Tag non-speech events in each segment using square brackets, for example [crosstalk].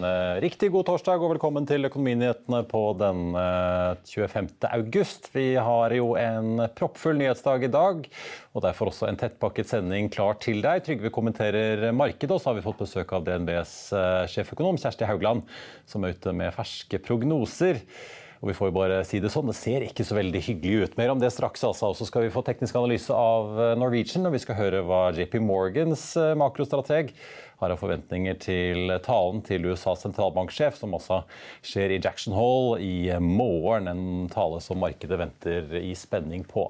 Eh, riktig god torsdag og velkommen til Økonominyhetene på den eh, 25. august. Vi har jo en proppfull nyhetsdag i dag, og derfor også en tettpakket sending klar til deg. Trygve kommenterer markedet, og så har vi fått besøk av DNBs eh, sjeføkonom Kjersti Haugland, som er ute med ferske prognoser. Og vi får jo bare si det sånn, det ser ikke så veldig hyggelig ut. Mer om det straks. altså. Så skal vi få teknisk analyse av eh, Norwegian, og vi skal høre hva JP Morgans eh, makrostrateg har av forventninger til talen til USAs sentralbanksjef, som også skjer i Jackson Hall i morgen. En tale som markedet venter i spenning på.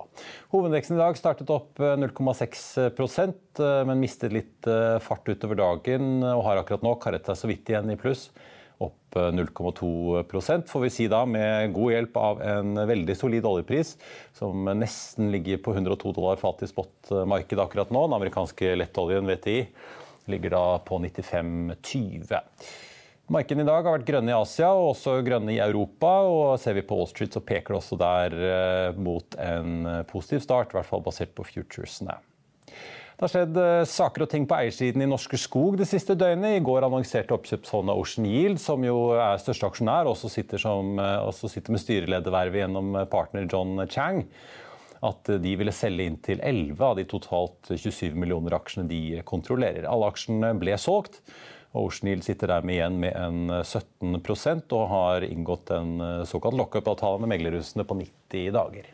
Hovedveksten i dag startet opp 0,6% men mistet litt eh, fart utover dagen og har akkurat nå karret seg så vidt igjen i pluss opp 0,2% får vi si da, med god hjelp av en veldig solid oljepris, som nesten ligger på 102 dollar fat i spotmarkedet akkurat nå. Den amerikanske lettoljen VTI ligger da på 95,20. Markedene i dag har vært grønne i Asia og også grønne i Europa. og Ser vi på Wall Street, så peker det også der eh, mot en positiv start, i hvert fall basert på futuresene. Det har skjedd eh, saker og ting på eiersiden i Norske Skog det siste døgnet. I går annonserte oppkjøpshånda Ocean Yield, som jo er største aksjonær, og også sitter, eh, også sitter med styreledervervet gjennom partner John Chang, at de ville selge inn til 11 av de totalt 27 millioner aksjene de kontrollerer. Alle aksjene ble solgt. og Ocean Yield sitter dermed igjen med en 17% og har inngått en såkalt lockup-avtale med meglerhusene på 90 dager.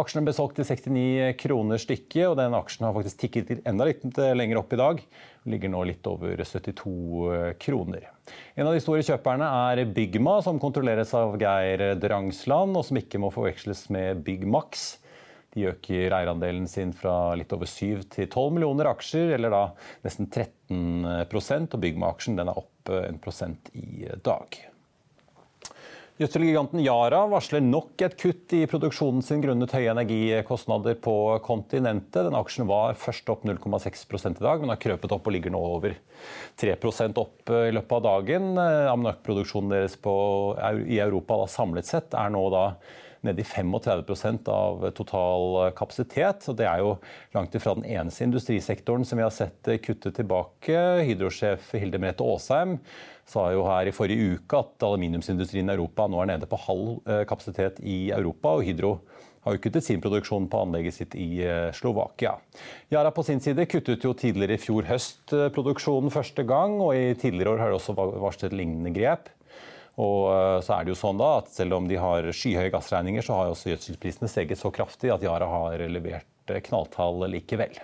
Aksjene ble solgt til 69 kroner stykket, og den aksjen har faktisk tikket enda litt lenger opp i dag. Ligger nå litt over 72 kroner. En av de store kjøperne er Bygma, som kontrolleres av Geir Drangsland, og som ikke må forveksles med Byggmax. De øker eierandelen sin fra litt over 7 til 12 millioner aksjer, eller da nesten 13% og Byggma-aksjen er opp 1 prosent i dag. Gjødselgiganten Yara varsler nok et kutt i produksjonen sin grunnet høye energikostnader på kontinentet. Den aksjen var først opp 0,6 i dag, men har krøpet opp og ligger nå over 3% opp i løpet av dagen. Ammoniakkproduksjonen deres på, i Europa da, samlet sett er nå da nede i 35% av total kapasitet. og Det er jo langt ifra den eneste industrisektoren som vi har sett kutte tilbake. Hydro-sjef Hilde Merete Aasheim sa jo her i forrige uke at aluminiumsindustrien i Europa nå er nede på halv eh, kapasitet i Europa. og Hydro har jo kuttet sin produksjon på anlegget sitt i eh, Slovakia. Yara på sin side kuttet jo tidligere i fjor høst eh, produksjonen første gang, og i tidligere år har de også varslet lignende grep. Og så er det jo sånn da at Selv om de har skyhøye gassregninger, så har også gjødselprisene steget så kraftig at Yara har levert knalltall likevel.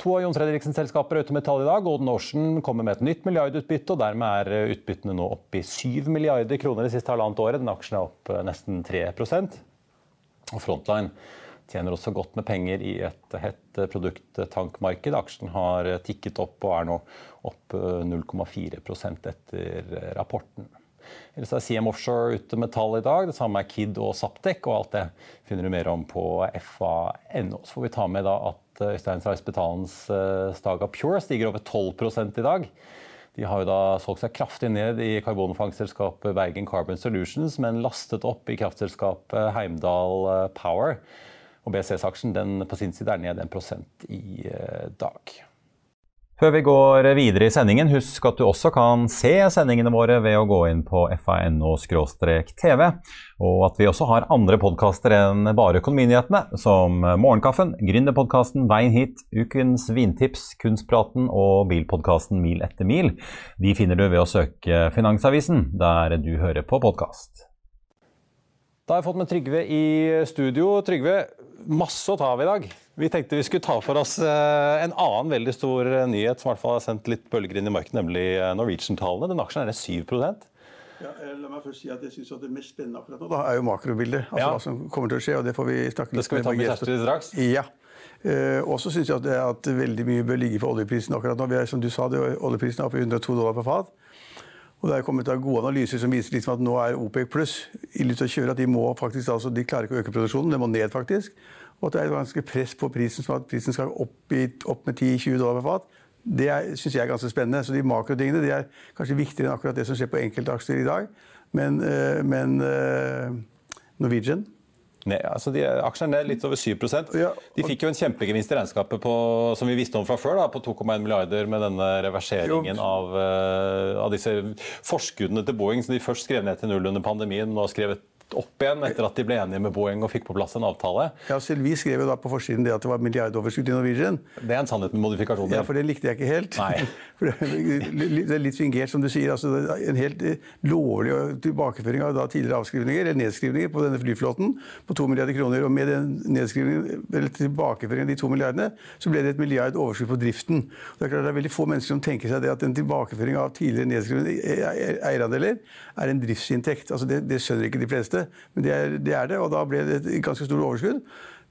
To av Jon Fredriksens selskaper er ute med tall i dag. Golden Ocean kommer med et nytt milliardutbytte, og dermed er utbyttene nå oppe i 7 milliarder kroner det siste halvannet året. Den aksjen er opp eh, nesten 3 Og Frontline tjener også godt med penger i et hett produkttankmarked. Aksjen har tikket opp og er nå opp 0,4 eh, etter rapporten. Ellers er CM Offshore ute med tall i dag. Det samme er Kid og Saptek. og Alt det finner du mer om på fa.no. Så får vi ta med da at Øystein Reisbetalens eh, Staga Pure stiger over 12% i dag. De har jo da solgt seg kraftig ned i karbonfangstselskapet Bergen Carbon Solutions, men lastet opp i kraftselskapet Heimdal eh, Power. Og BCS-aksjen på sin side er ned 1% i eh, dag. Før vi går videre i sendingen, husk at du også kan se sendingene våre ved å gå inn på fano-tv, og at vi også har andre podkaster enn bare Økonominyhetene, som Morgenkaffen, Gründerpodkasten Veien hit, Ukens vintips, Kunstpraten og bilpodkasten Mil etter mil. De finner du ved å søke Finansavisen, der du hører på podkast. Da har jeg fått med Trygve i studio. Trygve, masse å ta av i dag. Vi tenkte vi skulle ta for oss eh, en annen veldig stor eh, nyhet som i hvert fall har sendt litt bølger inn i markedet, nemlig eh, Norwegian-tallene. Den aksjen er 7% ja, la meg først si at jeg synes at Det mest spennende akkurat nå da, er jo makrobildet. Altså ja. Hva som kommer til å skje. og Det får vi snakke litt Det skal vi ta med Kjersti straks. Ja. Eh, også syns jeg at, det, at, veldig mye bør ligge for oljeprisen akkurat nå. Vi er, som du sa, det, Oljeprisen er oppe i 102 dollar per fat. Og Det er kommet av gode analyser som viser liksom at nå er OPEC pluss ille til å kjøre. at De må faktisk, altså, de klarer ikke å øke produksjonen, det må ned faktisk. Og at det er ganske press på prisen, som at prisen skal opp, i, opp med 10-20 dollar per fat. Det syns jeg er ganske spennende. Så de makrotingene de er kanskje viktigere enn akkurat det som skjer på enkeltaksjer i dag. Men, øh, men øh, Norwegian Nei, altså de, Aksjene er litt over 7 ja, De fikk jo en kjempegevinst i regnskapet på, som vi visste om fra før, da, på 2,1 milliarder med denne reverseringen av, uh, av, disse forskuddene til Boeing som de først skrev ned til null under pandemien, nå skrevet opp igjen etter at de ble enige med Boeing og fikk på plass en avtale. Ja, selv Vi skrev jo da på forsiden det at det var milliardoverskudd i Norwegian. Det er en sannhet med modifikasjoner. Ja, for det likte jeg ikke helt. Nei. [laughs] For det er litt fingert, som du sier. altså En helt eh, lovlig tilbakeføring av da tidligere avskrivninger eller nedskrivninger på denne flyflåten på to milliarder kroner. Og med den nedskrivningen, eller tilbakeføringen av de to milliardene, så ble det et milliard overskudd på driften. Det er klart det er veldig få mennesker som tenker seg det at en tilbakeføring av tidligere nedskrivende e-, e-, eierandeler er en driftsinntekt. Altså det, det skjønner ikke de fleste men det er, det er, det Og da ble det et ganske stort overskudd.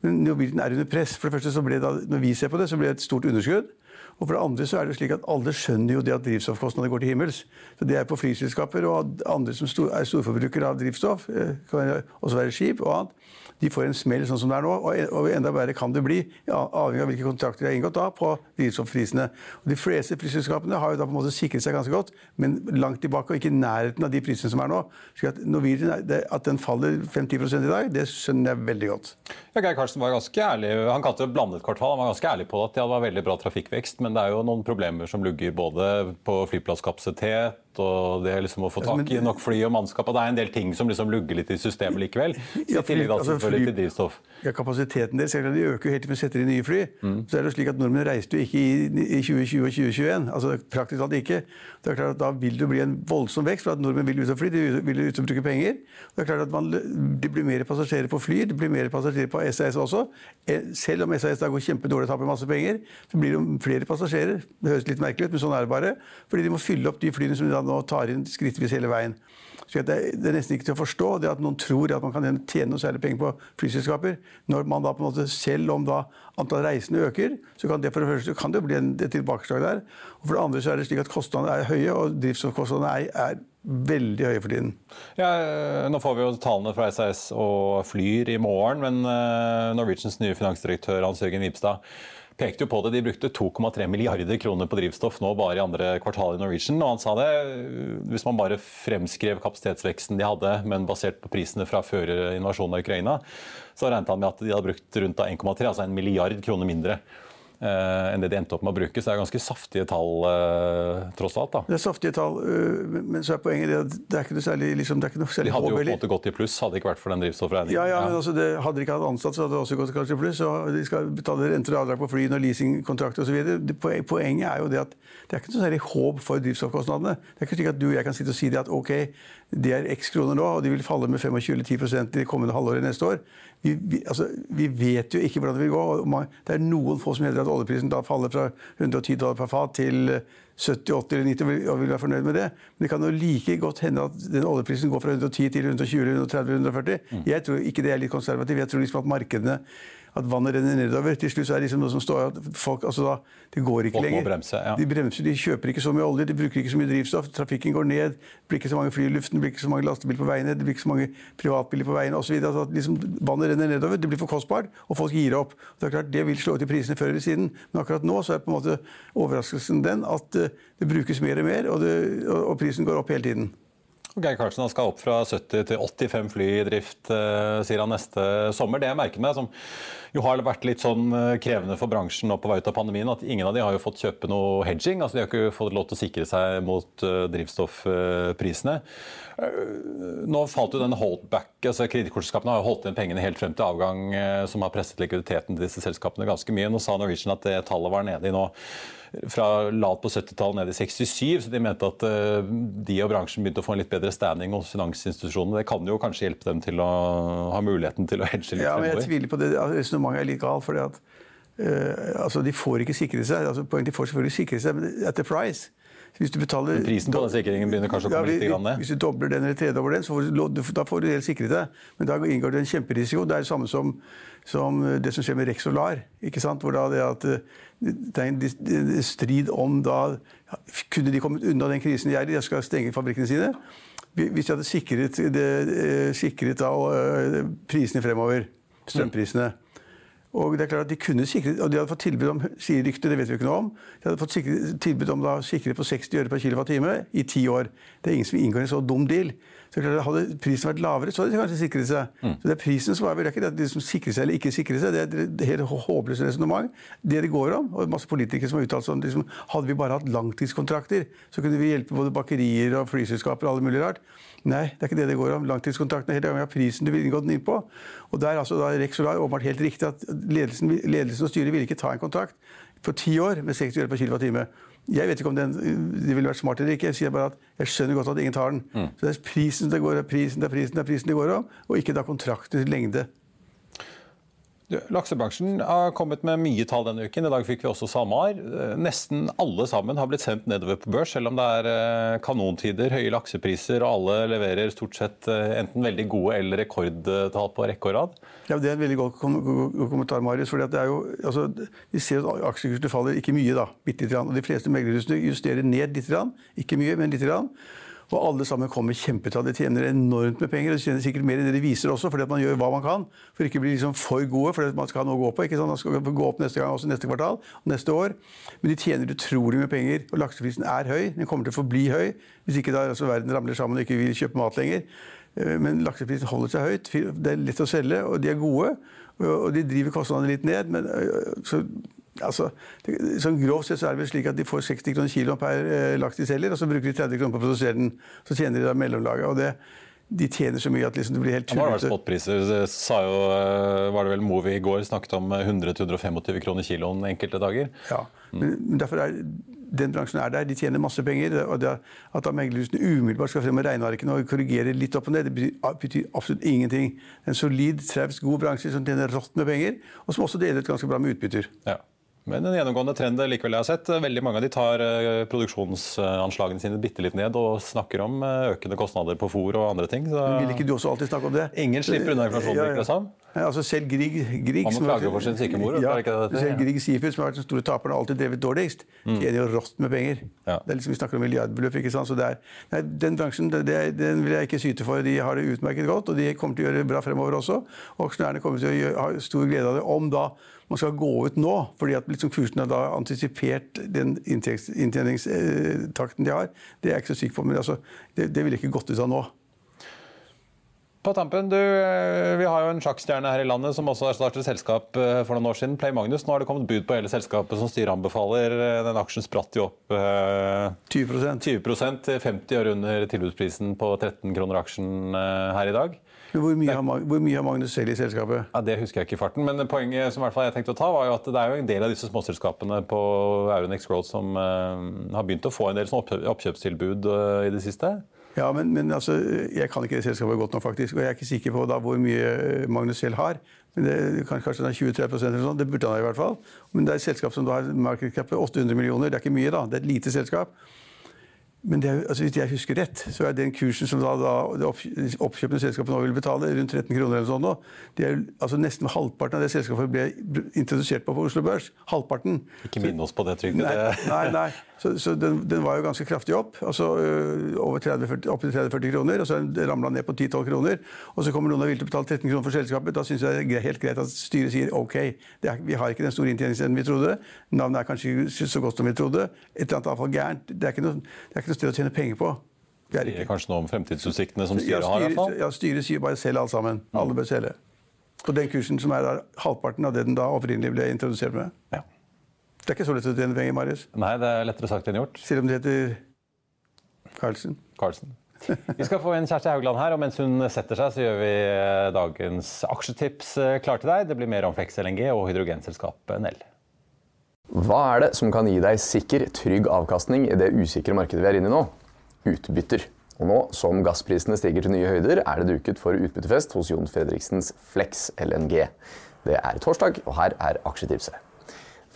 Men Norwegian er under press. For det første så ble det, Når vi ser på det, så ble det et stort underskudd. Og for det andre så er det slik at alle skjønner jo det at drivstoffkostnadene går til himmels. Så Det er på flyselskaper og andre som er storforbrukere av drivstoff, eh, kan også være skip og annet de får en smell sånn som det er nå. Og enda verre kan det bli, avhengig av hvilke kontrakter de har inngått da, på drivstoffprisene. De fleste flyselskapene har jo da på en måte sikret seg ganske godt, men langt tilbake og ikke i nærheten av de prisene som er nå. Så at Norwegian, at den faller 5-10 i dag, det skjønner jeg veldig godt. Ja, Geir Karlsen var ganske ærlig, Han kalte det blandet kvartal. Han var ganske ærlig på at det var veldig bra trafikkvekst, men det er jo noen problemer som lugger både på flyplasskapasitet og det liksom å få tak i nok fly og mannskap. og Det er en del ting som liksom lugger litt i systemet likevel. Ja, fly, altså, fly, til drivstoff. Ja, Kapasiteten deres de øker helt til vi setter inn nye fly. Mm. Så er det slik at Nordmenn reiste jo ikke i, i 2020 og 2021. altså Praktisk talt ikke. Det er klart at Da vil det bli en voldsom vekst, for at nordmenn vil ut og fly. De vil ut og bruke penger. Det er klart at man, Det blir mer passasjerer på fly, det blir mer passasjerer på SAS også. Eh, selv om SAS da går kjempedårlig og taper masse penger, så blir det flere passasjerer. Det høres litt merkelig ut, men sånn er det bare. Fordi de må fylle opp de flyene som de da nå tar inn skrittvis hele veien. Så det, er nesten ikke til å forstå det at noen tror at man kan tjene noe særlig penger på flyselskaper. Når man da på en måte, Selv om da antall reisende øker, så kan det for det første kan det bli en, tilbakeslag der. Og for det andre så er det slik at kostnadene er høye, og drivstoffkostnadene er, er veldig høye for tiden. Ja, nå får vi jo tallene fra SAS og Flyr i morgen, men eh, Norwegians nye finansdirektør Hans Jørgen Vipstad pekte jo på det. De brukte 2,3 milliarder kroner på drivstoff nå bare i andre kvartal i Norwegian. Og han sa det, hvis man bare fremskrev kapasitetsveksten de hadde, men basert på prisene fra før invasjonen av Ukraina, så regnet han med at de hadde brukt rundt 1,3, altså en milliard kroner mindre. Uh, enn det de endte opp med å bruke. Så det er ganske saftige tall, uh, tross alt. da. Det er saftige tall, uh, men så er poenget det at det er ikke noe særlig liksom, det er ikke noe særlig De hadde jo på en måte gått i pluss, hadde det ikke vært for den drivstoffregningen. Ja, ja, men altså, det, Hadde de ikke hatt ansatt, så hadde det også gått kanskje i pluss. og De skal betale renter og avdrag på fly og leasingkontrakt osv. Poenget er jo det at det er ikke noe særlig håp for drivstoffkostnadene. Det er ikke slik at du og jeg kan sitte og si det at ok, det er x kroner nå, og de vil falle med 25-10% i det kommende halvåret neste år. Vi, vi, altså, vi, vet jo ikke hvordan det vil gå. Det er noen få som hevder at oljeprisen da faller fra 110 dollar per fat til 70, 80 eller 90 og vil være fornøyd med det. Men det kan jo like godt hende at den oljeprisen går fra 110 til 120, 130, 140. Jeg tror ikke det er litt konservativt. Jeg tror liksom at markedene at vannet renner nedover. Til slutt så er det liksom noe som står at folk altså da, Det går ikke folk lenger. Bremse, ja. De bremser, de kjøper ikke så mye olje, de bruker ikke så mye drivstoff. Trafikken går ned. Det blir ikke så mange fly i luften, det blir ikke så mange lastebiler på veiene, det blir ikke så mange privatbiler på veiene osv. Altså liksom, vannet renner nedover. Det blir for kostbart, og folk gir opp. Det er klart, det vil slå ut i prisene før eller siden, men akkurat nå så er på en måte overraskelsen den at uh, det brukes mer og mer, og, det, og prisen går opp hele tiden. Geir Karlsen skal opp fra 70 til 85 fly i drift, eh, sier han neste sommer. Det jeg merker meg, som jo har vært litt sånn eh, krevende for bransjen nå på vei ut av pandemien, at ingen av de har jo fått kjøpe noe hedging. altså De har ikke fått lov til å sikre seg mot drivstoffprisene. Nå falt jo den holdback, altså Kredittkortselskapene har jo holdt igjen pengene helt frem til avgang, som har presset likviditeten til disse selskapene ganske mye. Nå sa Norwegian at det tallet var nede i nå fra lavt på 70-tallet ned i 67, så de mente at uh, de og bransjen begynte å få en litt bedre standing hos finansinstitusjonene. Det kan jo kanskje hjelpe dem til å ha muligheten til å hedge litt ja, men Jeg tviler på det. Resonnementet er litt galt. fordi at uh, altså, De får ikke sikre seg. Altså, de får selvfølgelig sikre seg, men at the price. Hvis du betaler, prisen på den sikringen begynner kanskje å komme ja, litt ned? Hvis du dobler den eller tredobler den, så får du, da får du helt sikret deg. Men da inngår det en kjemperisiko. Det er det samme som, som det som skjer med Rex Solar. Ikke sant? Hvor da det at det er en strid om da Kunne de kommet unna den krisen de er i? De skal stenge fabrikkene sine. Hvis de hadde sikret, det, eh, sikret da, eh, prisene fremover, strømprisene og det er klart at De kunne sikret, og de hadde fått tilbud om sier ryktet, det vet vi ikke noe om, de hadde fått sikret, tilbud om da sikre på 60 øre per kWt i ti år. Det er ingen som inngår en så dum deal. Så klart, Hadde prisen vært lavere, så hadde de kanskje sikret seg. Mm. Så Det er prisen som er det er ikke det de som sikrer seg eller ikke sikrer seg. Det er et helt håpløst resonnement. Det det går om, og masse politikere som har uttalt sånn liksom, Hadde vi bare hatt langtidskontrakter, så kunne vi hjelpe både bakerier og flyselskaper og alle mulige rart. Nei, det er ikke det det går om. Langtidskontrakten er helt avhengig av prisen du vil inngå den inn på. Og der altså, da Rex Solar åpenbart helt riktig at ledelsen, ledelsen og styret ville ikke ta en kontrakt for ti år med 60 øre per kWt. Jeg vet ikke om den, det ville vært smart eller ikke. Jeg sier bare at jeg skjønner godt at ingen tar den. Mm. Så det er prisen det går, prisen, det er prisen, det er prisen det går om, og ikke da kontraktens lengde. Laksebransjen har kommet med mye tall denne uken. I dag fikk vi også SalMar. Nesten alle sammen har blitt sendt nedover på børs, selv om det er eh, kanontider, høye laksepriser, og alle leverer stort sett eh, enten veldig gode eller rekordtall på rekke og rad. Ja, Det er en veldig god kommentar, Marius. fordi det er jo, altså, Vi ser at aksjekursene faller ikke mye, da, bitte litt. Og de fleste meglerhusene justerer ned litt. Ikke mye, men litt. Og alle sammen kommer kjempetall. De tjener enormt med penger. og De tjener sikkert mer enn det de viser også, fordi at man gjør hva man kan for ikke å bli liksom for gode. for man skal ha noe å gå på. ikke sant? Man skal gå opp neste gang, også neste kvartal neste år. Men de tjener utrolig med penger. Og lakseprisen er høy. Den kommer til å forbli høy hvis ikke da altså, verden ramler sammen og ikke vil kjøpe mat lenger. Eh, men lakseprisen holder seg høyt. Det er lett å selge, og de er gode. Og de driver kostnadene litt ned. men så Altså, det, sånn Grovt sett så er det vel slik at de får 60 kroner kiloen per eh, laks de selger, og så bruker de 30 kroner på å produsere den. Så tjener de da mellomlaget. og det, de tjener så mye at liksom det blir helt tullete. Det var spotpriser. Sa jo, eh, var det vel Movi i går snakket om 100-125 kroner kiloen enkelte dager. Ja, mm. men, men derfor er den bransjen er der. De tjener masse penger. og det, At da meglerhusene umiddelbart skal frem med regnearkene og korrigere litt opp og ned, det betyr, betyr absolutt ingenting. En solid, traust, god bransje som tjener rått med penger, og som også deler ut ganske bra med utbytter. Ja. Men en gjennomgående trend likevel jeg har sett, veldig mange av de tar eh, produksjonsanslagene sine bitte litt ned og snakker om eh, økende kostnader på fôr og andre ting. Så... Vil ikke du også alltid snakke om det? Ingen slipper unna inflasjonen, virker det som. Altså selv Grieg, Grieg Han må klage for sin syke mor. Ja, selv Grieg Seafood, som har vært den store taperen og alltid drevet dårligst, mm. tjener jo rått med penger. Ja. Det er liksom, Vi snakker om milliardbeløp. ikke sant? Så det er, nei, Den bransjen det, den vil jeg ikke syte for. De har det utmerket godt, og de kommer til å gjøre det bra fremover også. Og aksjonærene kommer til å ha stor glede av det om da man skal gå ut nå, fordi at liksom kursen har da antisipert den inntjeningstakten de har. Det er jeg ikke så sikker på, men altså, det, det ville ikke gått ut av nå. På tampen, du, eh, Vi har jo en sjakkstjerne her i landet som også har startet selskap eh, for noen år siden. Play Magnus. Nå har det kommet bud på hele selskapet som styret anbefaler. Eh, den aksjen spratt jo opp 20% 20 til 50 år under tilbudsprisen på 13 kroner aksjen her i dag. Hvor mye, har, hvor mye har Magnus selv i selskapet? Ja, det husker jeg ikke i farten. Men poenget som i hvert fall jeg tenkte å ta, var jo at det er jo en del av disse småselskapene på Euronex Growth som uh, har begynt å få en del sånn oppkjøpstilbud uh, i det siste. Ja, men, men altså, Jeg kan ikke det selskapet godt nok, faktisk. Og jeg er ikke sikker på da hvor mye Magnus selv har. Men det, Kanskje det er 20-30 eller sånn. Det burde han ha i hvert fall. Men det er et selskap som har market på 800 millioner. Det er ikke mye, da. Det er et lite selskap. Men er, altså hvis jeg husker rett, så er den kursen som da, da det oppkjøpende selskapet nå vil betale, rundt 13 kroner eller sånn nå, det er altså nesten halvparten av det selskapet ble introdusert på på Oslo Børs. Halvparten. Ikke minn oss på det, Trygve. Nei, nei, nei. Så, så den, den, var jo ganske kraftig opp. altså over 30, opp til 30-40 kroner. og Så ramla ned på 10-12 kroner. Og så kommer noen og vil betale 13 kroner for selskapet. Da syns jeg det er helt greit at styret sier OK, er, vi har ikke den store inntjeningsevnen vi trodde. Navnet er kanskje ikke så godt som vi trodde. Et eller annet avfall gærent. Det er ikke noe, det er ikke noe sted å tjene penger på. Det er ikke. kanskje noe om fremtidsutsiktene som Ja, styret har. i hvert fall. ja, styret sier bare selg alt sammen. Alle bør selge. På den kursen som er halvparten av det den da opprinnelig ble introdusert med. Ja. Det er ikke så lett å tjene penger, Marius. Nei, det er lettere sagt enn gjort. Selv om det heter Carlsen. Carlsen. Vi skal få inn Kjersti Haugland her, og mens hun setter seg, så gjør vi eh, dagens aksjetips eh, klar til deg. Det blir mer om Flex LNG og hydrogenselskapet Nell. Hva er det som kan gi deg sikker, trygg avkastning i det usikre markedet vi er inne i nå? Utbytter. Og nå som gassprisene stiger til nye høyder, er det duket for utbyttefest hos Jon Fredriksens Flex LNG. Det er torsdag, og her er aksjetipset.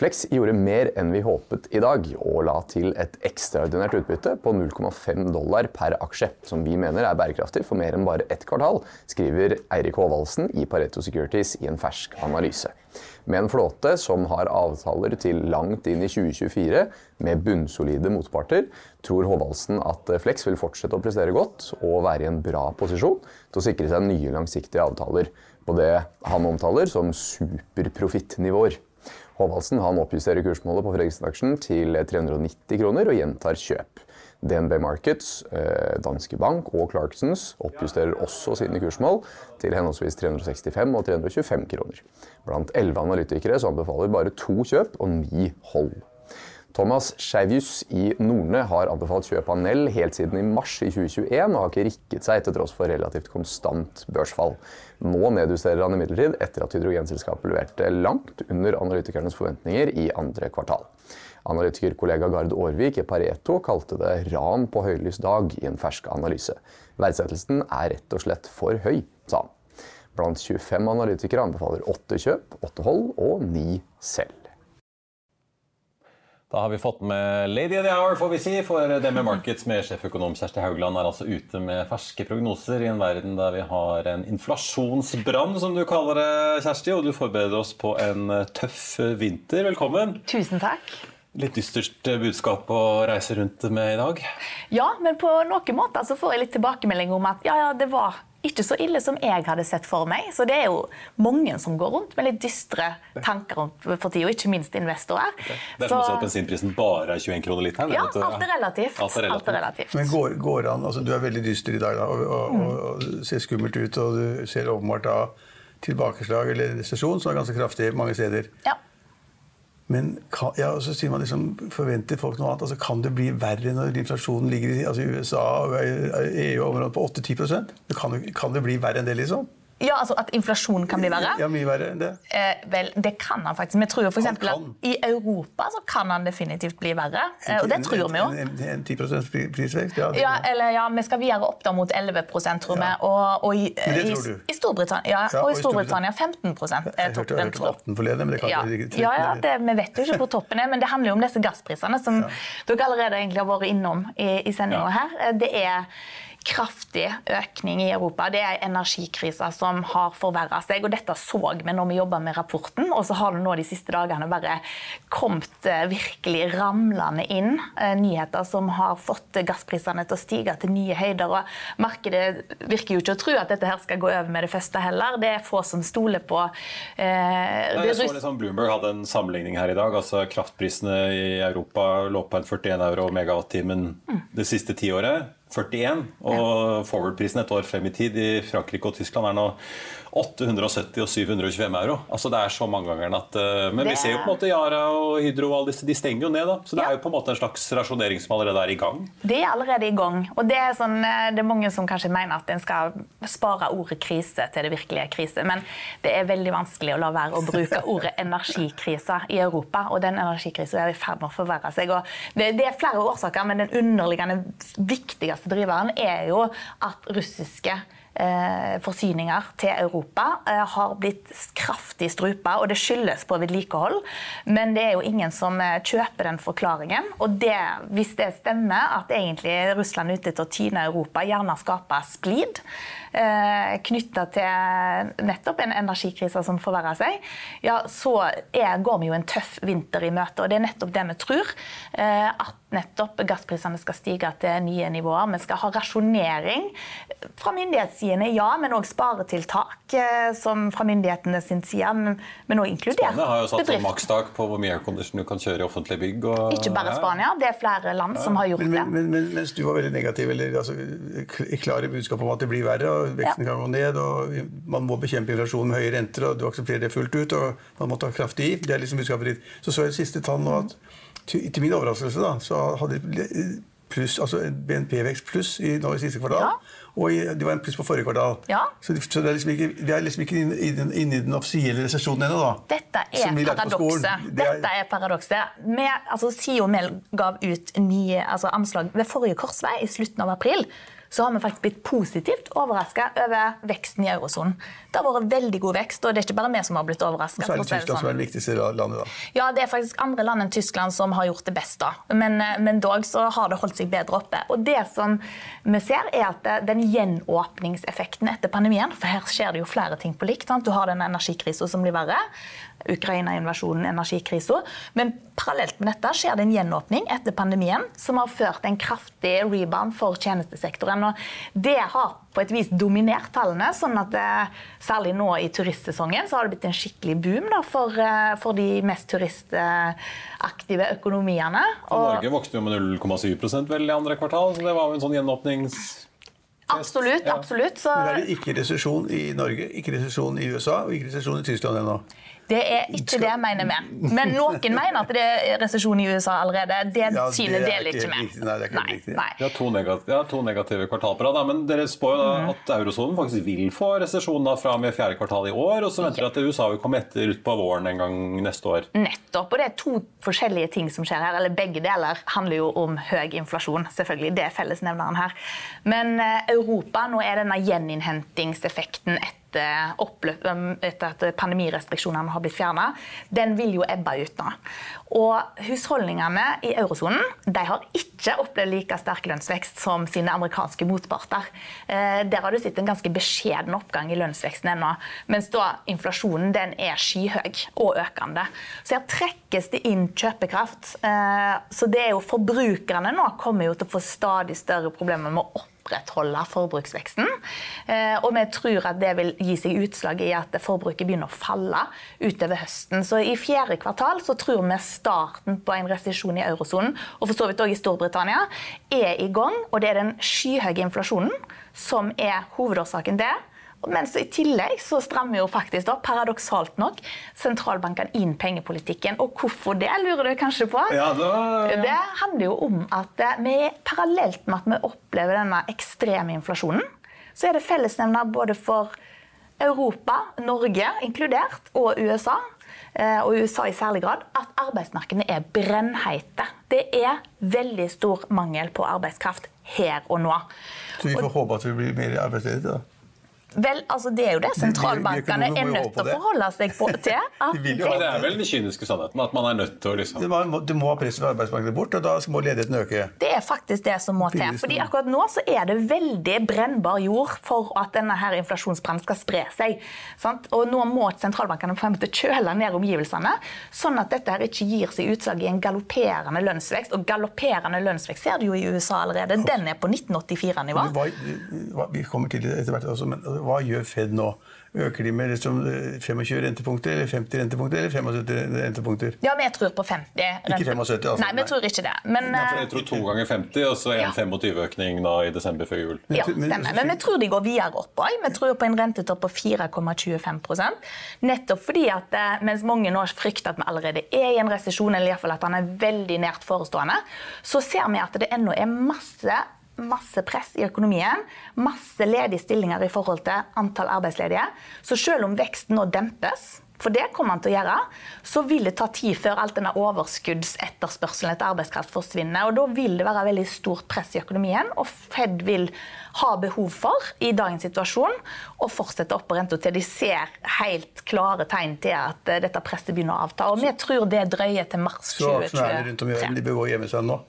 Flex gjorde mer enn vi håpet i dag, og la til et ekstraordinært utbytte på 0,5 dollar per aksje, som vi mener er bærekraftig for mer enn bare ett kvartal, skriver Eirik Håvaldsen i Pareto Securities i en fersk analyse. Med en flåte som har avtaler til langt inn i 2024, med bunnsolide motparter, tror Håvaldsen at Flex vil fortsette å prestere godt og være i en bra posisjon til å sikre seg nye langsiktige avtaler på det han omtaler som superprofittnivåer. Håvaldsen han oppjusterer kursmålet på Fredriksen-aksjen til 390 kroner og gjentar kjøp. DNB Markets, eh, Danske Bank og Clarksons oppjusterer også sine kursmål til henholdsvis 365 og 325 kroner. Blant elleve analytikere så anbefaler bare to kjøp og ni hold. Thomas Scheivius i Norne har anbefalt kjøp av Nell helt siden i mars i 2021 og har ikke rikket seg til tross for relativt konstant børsfall. Nå nedjusterer han imidlertid etter at hydrogenselskapet leverte langt under analytikernes forventninger i andre kvartal. Analytikerkollega Gard Aarvik i Pareto kalte det ran på høylys dag i en fersk analyse. Verdsettelsen er rett og slett for høy, sa han. Blant 25 analytikere anbefaler åtte kjøp, åtte hold og ni selv. Da har vi fått med Lady of the Hour, får vi si, for det med Markets med sjeføkonom Kjersti Haugland er altså ute med ferske prognoser i en verden der vi har en inflasjonsbrann, som du kaller det, Kjersti, og du forbereder oss på en tøff vinter. Velkommen. Tusen takk. Litt dystert budskap å reise rundt med i dag. Ja, men på noen måter så får jeg litt tilbakemelding om at ja, ja, det var ikke så ille som jeg hadde sett for meg. Så det er jo mange som går rundt med litt dystre tanker om for tida, ikke minst investorer. Det er som også at bensinprisen bare er 21 kroner literen. Ja, alt er relativt. Alt er relativt. Alt er relativt. Men går, går an, altså Du er veldig dyster i dag da, og, og, mm. og ser skummelt ut. Og du ser åpenbart da tilbakeslag eller resesjon, som er ganske kraftig mange steder. Ja. Men ja, så sier man liksom, forventer folk noe annet. Altså, kan det bli verre når inflasjonen ligger i altså, USA og EU-området på 8-10 det kan, kan det bli verre enn det, liksom? Ja, altså at inflasjonen kan bli verre? Ja, mye verre enn det. Eh, vel, det kan han faktisk. Vi tror jo for eksempel at I Europa så kan han definitivt bli verre. Eh, og det tror vi jo. En, en, en, en 10 pri- prisvekst? Ja, Ja, eller ja, Vi skal videre opp da mot 11 tror vi. Og, og i, i, du? i Storbritannia, ja, Ja, og i i Storbritannia 15 er jeg hørte, jeg toppen. hørte 18 forleden, men det kan Ja, ikke ja, ja det, Vi vet jo ikke hvor toppen er, men det handler jo om disse gassprisene som dere allerede egentlig har vært innom i, i sendinga Ja. her. Eh, Det er kraftig økning i Europa. Det er energikrisa som har forverra seg. og Dette så vi når vi jobba med rapporten, og så har det nå de siste dagene bare kommet eh, virkelig ramlende inn eh, nyheter som har fått gassprisene til å stige til nye høyder. og Markedet virker jo ikke å tro at dette her skal gå over med det første heller. Det er få som stoler på eh, Jeg så liksom Bloomberg hadde en sammenligning her i dag. altså Kraftprisene i Europa lå på en 41 euro megawattimen det siste tiåret. 41. Og forward-prisen et år frem i tid i Frankrike og Tyskland er nå 870 og 725 euro. Altså Det er så mangangeren at eh, Men vi ser jo på en måte Yara og Hydro og alle disse, de stenger jo ned, da. Så det er jo på en måte en slags rasjonering som allerede er i gang. Det er allerede i gang. Og det er, sånn, eh, det er mange som kanskje mener at en skal spare ordet krise til det virkelige krise. Men det er veldig vanskelig å la være å bruke [laughs] ordet energikrise i Europa. Og den energikrisen er i ferd med å forverre seg. Og det, det er flere årsaker, men den underliggende viktigste driveren er jo at russiske forsyninger til Europa eh, har blitt kraftig strupa, og det skyldes på vedlikehold. Men det er jo ingen som eh, kjøper den forklaringen. Og det, hvis det stemmer at egentlig Russland er ute til å tyne Europa, gjerne skape splid eh, knytta til nettopp en energikrise som forverrer seg, ja, så er, går vi jo en tøff vinter i møte. Og det er nettopp det vi tror. Eh, at nettopp gassprisene skal stige til nye nivåer. Vi skal ha rasjonering fra myndighetssidene, ja, men òg sparetiltak eh, som fra myndighetene sin side. Men òg inkludert Spania har jo satt sånn bedrift. makstak på hvor mye aircondition du kan kjøre i offentlige bygg. Og, Ikke bare Spania, det er flere land som har gjort Men, det. men, men, mens du var veldig negativ, eller altså, klare budskap om at det blir verre, og veksten kan gå ned, og man må bekjempe inflasjonen med høye renter, og du aksepterer det fullt ut, og man må ta kraftig i. Det er liksom budskapet ditt. Så så jeg det siste tall nå at til, til min overraskelse da, så hadde de pluss, altså BNP-vekst pluss i, nå i siste kvartal. Ja. Og i, det var en pluss på forrige kvartal. Ja. Så, de- så det er liksom ikke, vi er liksom ikke inne i den, inn den offisielle resesjonen ennå, da. Dette er paradokset. Det Dette er paradokset. Altså, SIO Mel gav ut nye altså, anslag ved forrige korsvei i slutten av april, så har vi faktisk blitt positivt overraska over veksten i eurosonen. Det har vært veldig god vekst, og det er ikke bare vi som har blitt overraska. Er det Tyskland som er det viktigste landet, da. Ja, det er faktisk andre land enn Tyskland som har gjort det best. da. Men, eh, men dog så har det holdt seg bedre oppe. Og det som vi ser, er at eh, den gjenåpningseffekten etter pandemien For her skjer det jo flere ting på likt. Sant? Du har den energikrisa som blir verre. Ukraina-invasjonen, energikrisa. Men parallelt med dette skjer det en gjenåpning etter pandemien som har ført en kraftig rebound for tjenestesektoren. Og det har på et vis dominert tallene, sånn at eh, særlig nå i turistsesongen så har det blitt en skikkelig boom da, for, eh, for de mest turistaktive økonomiene. Og Norge vokste jo med 0,7 vel i andre kvartal, så det var jo en sånn gjenåpnings... absolutt, Ja. absolutt. Så Men er det ikke resesjon i Norge, ikke resesjon i USA og ikke resesjon i Tyskland ennå? Det er ikke det jeg mener med. Men noen mener at det er resesjon i USA allerede. Det Ja, det synet er deler ikke med. riktig. Nei, det er ikke Nei, riktig. nei. Vi har to, negative, ja, to negative kvartal på rad, men dere spår jo da Mm. at eurosonen faktisk vil få resesjon fra og med fjerde kvartal i år, og så venter dere at USA vil komme etter utpå våren en gang neste år. Nettopp. Og det er to forskjellige ting som skjer her. Eller begge deler handler jo om høy inflasjon. selvfølgelig. Det er fellesnevneren her. Men eh, Europa, nå er denne gjeninnhentingseffekten etter, oppløp, um, etter at pandemirestriksjonene har blitt fjerna, den vil jo ebbe ut nå. Og husholdningene i eurosonen de har ikke opplevd like sterk lønnsvekst som sine amerikanske motparter. Eh, der har du sett en ganske beskjeden oppgang i lønnsveksten ennå, mens da inflasjonen den er skyhøy og økende. Så her trekkes det inn kjøpekraft. Eh, så det er jo forbrukerne nå kommer jo til å få stadig større problemer med å opprettholde forbruksveksten. Eh, Og vi tror at det vil gi seg utslag i at forbruket begynner å falle utover høsten. Så i fjerde kvartal så tror vi starten på en resesjon i eurosonen, og for så vidt også i Storbritannia, er i gang. Og det er den skyhøye inflasjonen som er hovedårsaken til Mens i tillegg så strammer jo faktisk da, paradoksalt nok sentralbankene inn pengepolitikken. Og hvorfor det, lurer du kanskje på? Ja, da- ja. Det handler jo om at eh, vi, parallelt med at vi opplever denne ekstreme inflasjonen, så er det fellesnevner både for Europa, Norge inkludert, og USA, eh, og USA i særlig grad, at arbeidsmarkedene er brennheite. Det er veldig stor mangel på arbeidskraft her og nå. Så vi får håpe at vi blir mer arbeidsledige, da. Vel, altså Det er jo det sentralbankene er nødt til å forholde seg på, [laughs] til. At De det er vel den kyniske sannheten, at man er nødt til å liksom Du må, ha prisen på arbeidsmarkedet bort, og da må ledigheten øke. Det er faktisk det som må til. Fordi akkurat nå så er det veldig brennbar jord for at denne her inflasjonsbrannen skal spre seg. Sant? Og nå må sentralbankene på en måte kjøle ned omgivelsene, sånn at dette her ikke gir seg utslag i en galopperende lønnsvekst. Og galopperende lønnsvekst ser du jo i USA allerede. Den er på 1984-nivå. Hva, hva, vi kommer til det etter hvert også, men hva gjør Fed nå? Øker de med liksom 25 rentepunkter, eller 50 rentepunkter, eller 75 rentepunkter? Ja, vi tror på 50. Ikke 75, altså. Nei, vi tror ikke det. Men, Jeg eh, tror to ganger 50, og så en Ja. 25-økning i desember før jul. Ja, stemmer. Men vi tror de går videre opp òg. Vi tror på en rentetopp på 4,25 Nettopp fordi at eh, mens mange nå frykter at vi allerede er i en resesjon, eller i hvert fall at den er veldig nært forestående, så ser vi at det ennå er masse Masse press i økonomien, masse ledige stillinger i forhold til antall arbeidsledige. Så selv om veksten nå dempes, for det kommer han til å gjøre, så vil det ta tid før alt denne overskuddsetterspørselen etter arbeidskraft forsvinner. og Da vil det være veldig stort press i økonomien, og Fed vil ha behov for i dagens situasjon å fortsette opp på renta til de ser helt klare tegn til at eh, dette presset begynner å avta. Og vi tror det drøyer til mars 2023. Så aksjonærene rundt om i 2023. verden de bør gå og gjemme seg nå.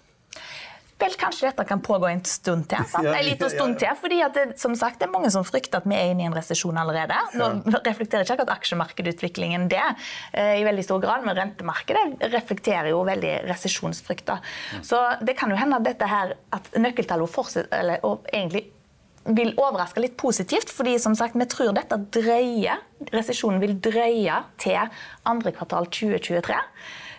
Vel kanskje dette kan pågå en stund til. sant? En liten stund til, fordi det, som sagt, det er mange som frykter at vi er inne i en resesjon allerede. Nå [laughs] reflekterer ikke akkurat aksjemarkedutviklingen det eh, i veldig stor grad, men rentemarkedet reflekterer jo veldig resesjonsfrykter. Så det kan jo hende at dette her, at nøkkeltallene fortsetter, eller og egentlig vil overraske litt positivt, fordi som sagt, vi tror dette dreier, resesjonen vil dreie til andre kvartal 2023.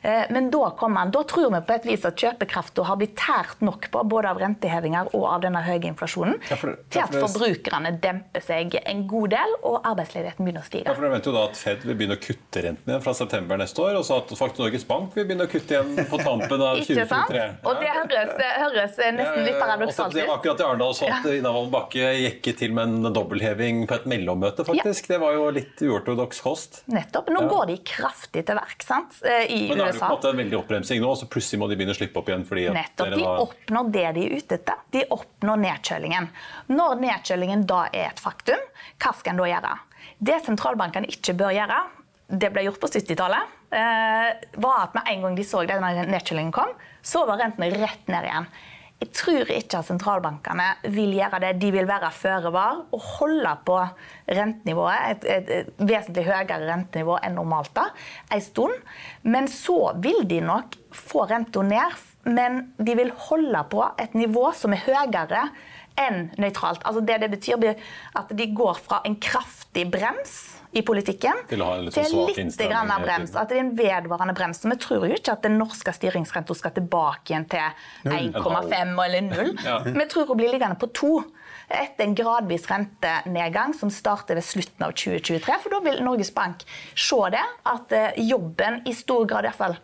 Eh, Men da, kommer han, da tror vi på et vis at kjøpekraften har blitt tært nok på både av rentehevinger og av denne høye inflasjonen Ja, for- til at for forbrukerne demper seg en god del, og arbeidsledigheten begynner å stige. Ja, for Dere vet jo da at Fed vil begynne å kutte renten igjen fra september neste år, og så at faktisk Norges Bank vil begynne å kutte igjen på tampen av [laughs] Ikke sant? 2023. Og det høres, høres nesten litt paradoksalt Det var ut. akkurat i Arendal så at Ina Wolden Bakke gikk til med en dobbeltheving på et mellommøte, faktisk. Det var jo litt uortodoks kost. Nettopp. Nå går de kraftig til verk, sant? eh, i da er det jo på en måte en veldig oppbremsing nå, så plutselig må de begynne å slippe opp igjen fordi Nettopp. De oppnår det de er ute etter. De oppnår nedkjølingen. Når nedkjølingen da er et faktum, hva skal en da gjøre? Det sentralbankene ikke bør gjøre, det ble gjort på 70-tallet, eh, var at med en gang de så denne nedkjølingen kom, så var rentene rett ned igjen. Jeg tror ikke at sentralbankene vil gjøre det. De vil være føre var og holde på rentenivået, et, et, vesentlig høyere rentenivå enn normalt da, en stund. Men så vil de nok få renta ned, men de vil holde på et nivå som er høyere enn nøytralt. Altså det det betyr at de går fra en kraftig brems i politikken Til å ha en litt til sånn svak litt grann av brems. At det er en vedvarende brems. Så vi tror jo ikke at den norske styringsrenta skal tilbake igjen til 1,5 eller 0. [laughs] Ja. Vi tror hun blir liggende på 2 etter en gradvis rentenedgang som starter ved slutten av 2023. For da vil Norges Bank se det, at eh, jobben i stor grad i hvert fall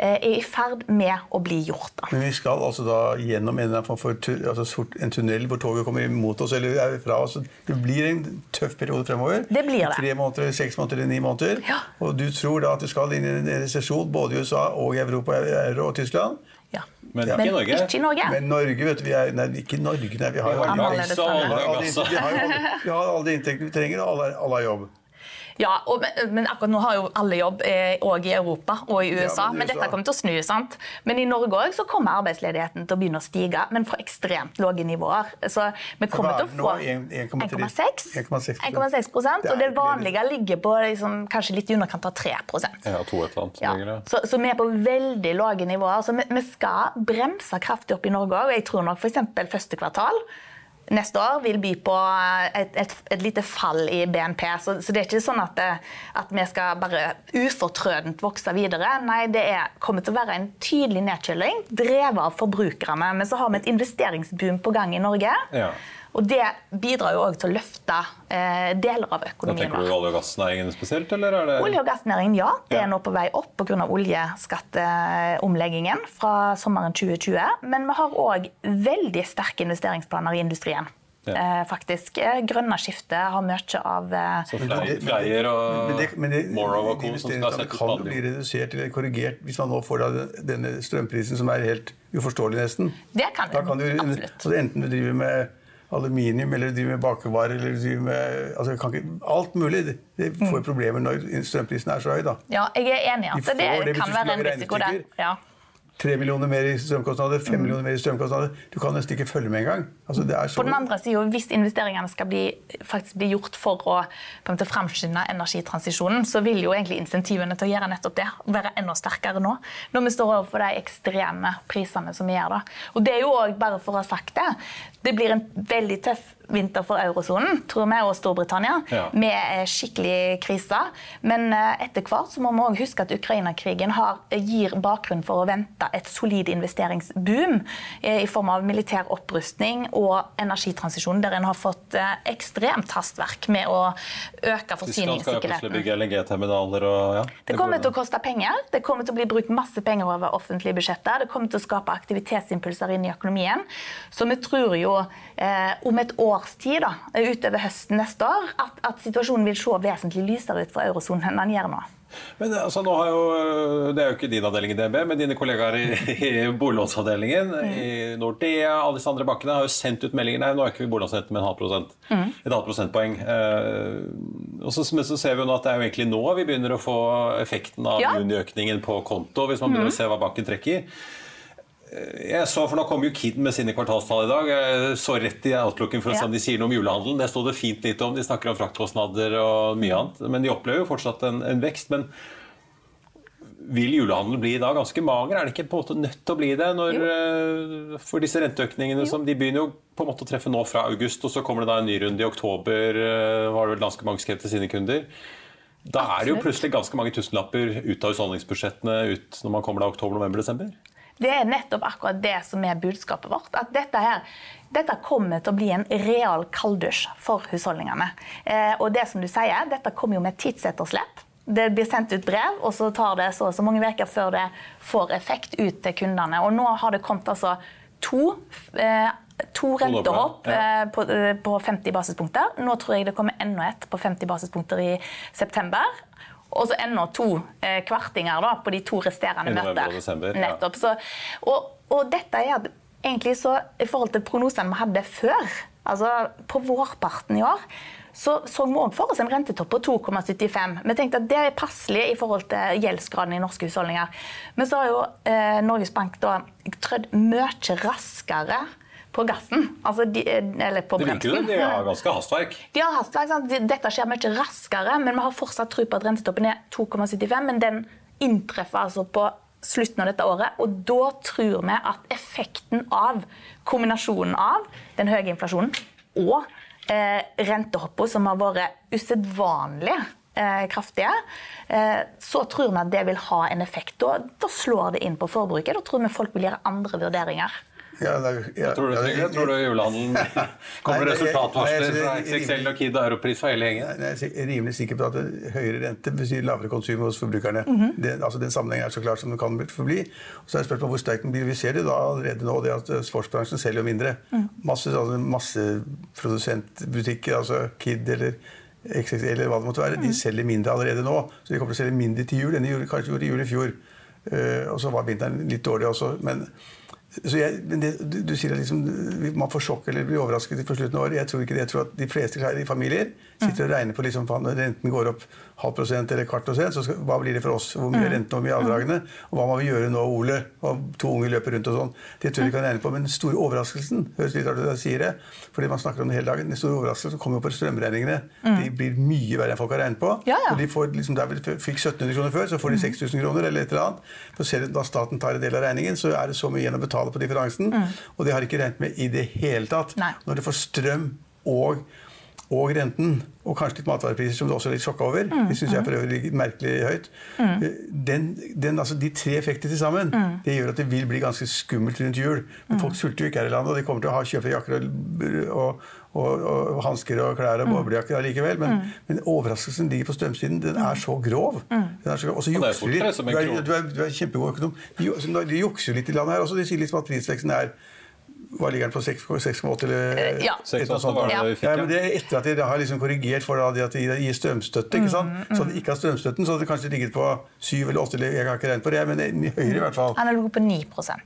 er i ferd med å bli gjort. Da. Men vi skal altså da gjennom en, altså en tunnel hvor toget kommer imot oss eller er fra oss. Det blir en tøff periode fremover. Det blir det. Tre måneder, seks måneder eller ni måneder. Ja. Og du tror da at du skal inn i en resesjon både i USA og i Europa euro og Tyskland? Ja. Men Ja. ikke i Norge. Ikke Norge. Men Norge, vet du, vi er, nei, ikke Norge, nei, vi har jo Vi har alle vi har de inntektene vi trenger, og alle, alle har jobb. Ja, og, men, men akkurat nå har jo alle jobb òg i Europa og i USA. men i men, dette kommer til å snu. sant? Men i Norge òg så kommer arbeidsledigheten til å begynne å stige, men fra ekstremt lave nivåer. Så vi kommer er til å få 1,6 1,6%. 1,6 prosent, er Og det vanlige ligger på liksom, kanskje litt i underkant av 3% Ja, to et eller annet. ja. så, så vi er på veldig lave nivåer. Så vi, vi skal bremse kraftig opp i Norge òg. Jeg tror nok f.eks. første kvartal neste år vil by på et, et, et lite fall i BNP. Så, så det er ikke sånn at, det, at vi skal bare ufortrødent vokse videre. Nei, det er, kommer til å være en tydelig nedkjøling, drevet av forbrukerne. Men så har vi et investeringsboom på gang i Norge. Ja. Og det bidrar jo òg til å løfte eh, deler av Da økonomien tenker du olje- og gassnæringen spesielt, eller er det Olje- og gassnæringen, ja. Det er nå på vei opp pga. oljeskatteomleggingen fra sommeren 2020. Men vi har òg veldig sterke investeringsplaner i industrien. Ja. Eh, faktisk. Eh, Grønne skiftet har mye av eh, Så Fleier det- og Men det- men det- Morrow og co. som skal settes kan jo bli redusert eller korrigert hvis man nå får da denne strømprisen som er helt uforståelig nesten. Det kan Da kan du, absolutt. Så enten du driver med aluminium eller driver med bakevarer eller driver med altså, kan ikke, Alt mulig. De Det Mm. får problemer når strømprisen er så høy. da. Ja, jeg er enig i at får det, det kan være en risiko der. Ja. Tre millioner mer i strømkostnader, Mm. millioner mer i strømkostnader. Du kan nesten ikke følge med engang. Altså, det er så... På den andre siden, Hvis investeringene skal bli, faktisk bli gjort for å på måte, framskynde energitransisjonen, så vil jo egentlig insentivene til å gjøre nettopp det være enda sterkere nå. Når vi står overfor de ekstreme prisene som vi gjør. da. Og det er jo også, bare for å ha sagt det, det blir en veldig tøff vinter for eurosonen, tror vi, og Storbritannia, Ja. med eh, skikkelig krise. Men eh, etter hvert så må vi også huske at Ukraina-krigen gir bakgrunn for å vente et solid investeringsboom eh, i form av militær opprustning og energitransisjon, der en har fått eh, ekstremt hastverk med å øke Tyskland skal plutselig forsyningssikkerheten. bygge LNG-terminaler og ja. Det kommer til å koste penger. Det kommer til å bli brukt masse penger over offentlige budsjetter. Det kommer til å skape aktivitetsimpulser inn i økonomien. Så vi tror jo eh, om et års tid, da, utover høsten neste år, at, at situasjonen vil se vesentlig lysere ut for eurosonen enn den gjør nå. Men altså, nå har jo, Det er jo ikke din avdeling i DNB, men dine kollegaer i, [laughs] i boliglånsavdelingen i Nordea alle disse andre bankene har jo sendt ut meldinger. Nei, nå er ikke vi boliglånsrenten med en halv prosent. Et halvt prosentpoeng. Eh, og så, men så ser vi jo nå at det er jo egentlig nå vi begynner å få effekten av Ja. juniøkningen på konto, hvis man begynner å se hva banken trekker. Jeg så, for Nå kom jo Kid med sine kvartalstall i dag. Jeg så rett i outlooken for å se om de sier noe om julehandelen. Det sto det fint litt om. De snakker om fraktkostnader og mye annet. Men de opplever jo fortsatt en, en vekst. Men vil julehandelen bli da ganske mager? Er det ikke på en måte nødt til å bli det? Når, uh, for disse renteøkningene som de begynner jo på en måte å treffe nå fra august, og så kommer det da en ny runde i oktober. var det vel ganske mange skrev til sine kunder. Da er det jo plutselig ganske mange tusenlapper ut av husholdningsbudsjettene ut når man kommer da oktober, november, desember. Det er nettopp akkurat det som er budskapet vårt. At dette, her, dette kommer til å bli en real kalddusj for husholdningene. Eh, og det som du sier, dette kommer jo med tidsetterslep. Det blir sendt ut brev, og så tar det så, og så mange uker før det får effekt ut til kundene. Og nå har det kommet altså to, eh, to rentehopp eh, på, eh, på 50 basispunkter. Nå tror jeg det kommer enda et på 50 basispunkter i september. Og så enda to eh, kvartinger da, på de to resterende møter. Nettopp. Så, og, og, dette er egentlig så i forhold til prognosene vi hadde før, altså på vårparten i år, så så vi òg for oss en rentetopp på 2,75. Vi tenkte at det er passelig i forhold til gjeldsgraden i norske husholdninger. Men så har jo eh, Norges Bank da trødd mye raskere på gassen. Altså de, eller på bremsen. Det virker jo, De har ganske hastverk. [laughs] De har hastverk, sant? Dette skjer mye raskere, men vi har fortsatt tro på at rentetoppen er 2,75. Men den inntreffer altså på slutten av dette året. Og da tror vi at effekten av kombinasjonen av den høye inflasjonen og eh, rentehoppa, som har vært usedvanlig eh, kraftige, eh, så tror vi at det vil ha en effekt. Da, da slår det inn på forbruket. Da tror vi folk vil gjøre andre vurderinger. Ja, da, ja, tror, du, ja, tror du julehandelen [laughs] kommer resultatvarsler fra XXL og Kid Europris og hele gjengen? Jeg er rimelig sikker på at høyere rente betyr lavere konsum hos forbrukerne. Mm -hmm. det, altså Den sammenhengen er så klart som den kan forbli. Så er spørsmålet hvor sterk den blir. Vi ser det da allerede nå, det at sportsbransjen selger mindre. Mm. Masse altså, masseprodusentbutikker, altså Kid eller XXL eller hva det måtte være, mm. de selger mindre allerede nå. Så de kommer til å selge mindre til jul enn de kanskje gjorde i jul i fjor. Uh, og så var vinteren litt dårlig også. men jeg, det, du, du, sier at liksom, man får sjokk eller blir overrasket på slutten av året. Jeg tror ikke det. Jeg tror at de fleste i familier sitter og regner på liksom, renten går opp halv prosent eller kvart prosent, så skal, hva blir det for oss? Hvor mye er renten, hvor mye er avdragene? Og hva må vi gjøre nå, Ole? Og to unge løper rundt og sånn. Det tror jeg vi kan regne på. Men den store overraskelsen høres litt rart ut jeg sier det, fordi man snakker om det hele dagen, den store overraskelsen kommer jo på strømregningene. Mm. De blir mye verre enn folk har regnet på. Ja, ja. Og de får, liksom, Der vi fikk 1700 kroner før, så får de 6000 kroner eller et eller annet. Så ser du, da staten tar en del av regningen, så er det så mye igjen å betale på differansen. Mm. Og det har de ikke regnet med i det hele tatt. Nei. Når du får strøm og og renten, og kanskje litt matvarepriser som du også er litt sjokka over, mm, det syns jeg for øvrig ligger merkelig høyt, mm. den, den, altså de tre effektene til sammen mm. det gjør at det vil bli ganske skummelt rundt jul. Men folk sulter jo ikke her i landet, og de kommer til å ha kjøpe jakker og, og, og, og hansker og klær og boblejakker allikevel. Men, men, overraskelsen ligger på strømsiden. Den er så grov. Og så jukser de. Du er, du er, du er kjempegod økonom. De, de jukser litt i landet her også. De sier litt som at prisveksten er hva ligger den på 6,8 eller eh, ja. 6, var det vi fikk, ja. men det er etter at de har liksom korrigert for det at de gir strømstøtte. ikke sant? Mm, mm. Så de ikke har strømstøtten, så hadde det kanskje ligget på 7 eller 8 eller jeg har ikke regnet på det, men det høyere i hvert fall. Han har ligget på 9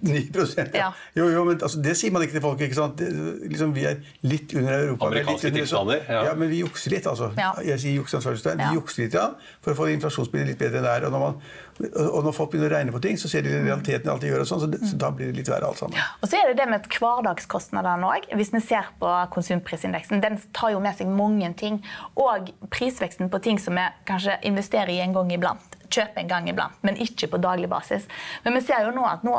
9 ja. Jo, jo, men altså, Det sier man ikke til folk. ikke sant? Det, liksom, vi er litt under Europa. Amerikanske tilstander. Ja. ja, men vi jukser litt, altså. Jeg sier jukseansvarlighetstegnn. Vi jukser litt, ja, for å få inflasjonsbildet litt bedre enn det er. Og når man og når folk begynner å regne på ting, så ser de realiteten alt de gjør. og sånn, så, det, så, da blir det litt verre alt sammen. Og så er det det med hverdagskostnadene òg. Hvis vi ser på konsumprisindeksen, den tar jo med seg mange ting. Og prisveksten på ting som vi kanskje investerer i en gang iblant. Kjøper en gang iblant, men ikke på daglig basis. Men vi ser jo nå at nå,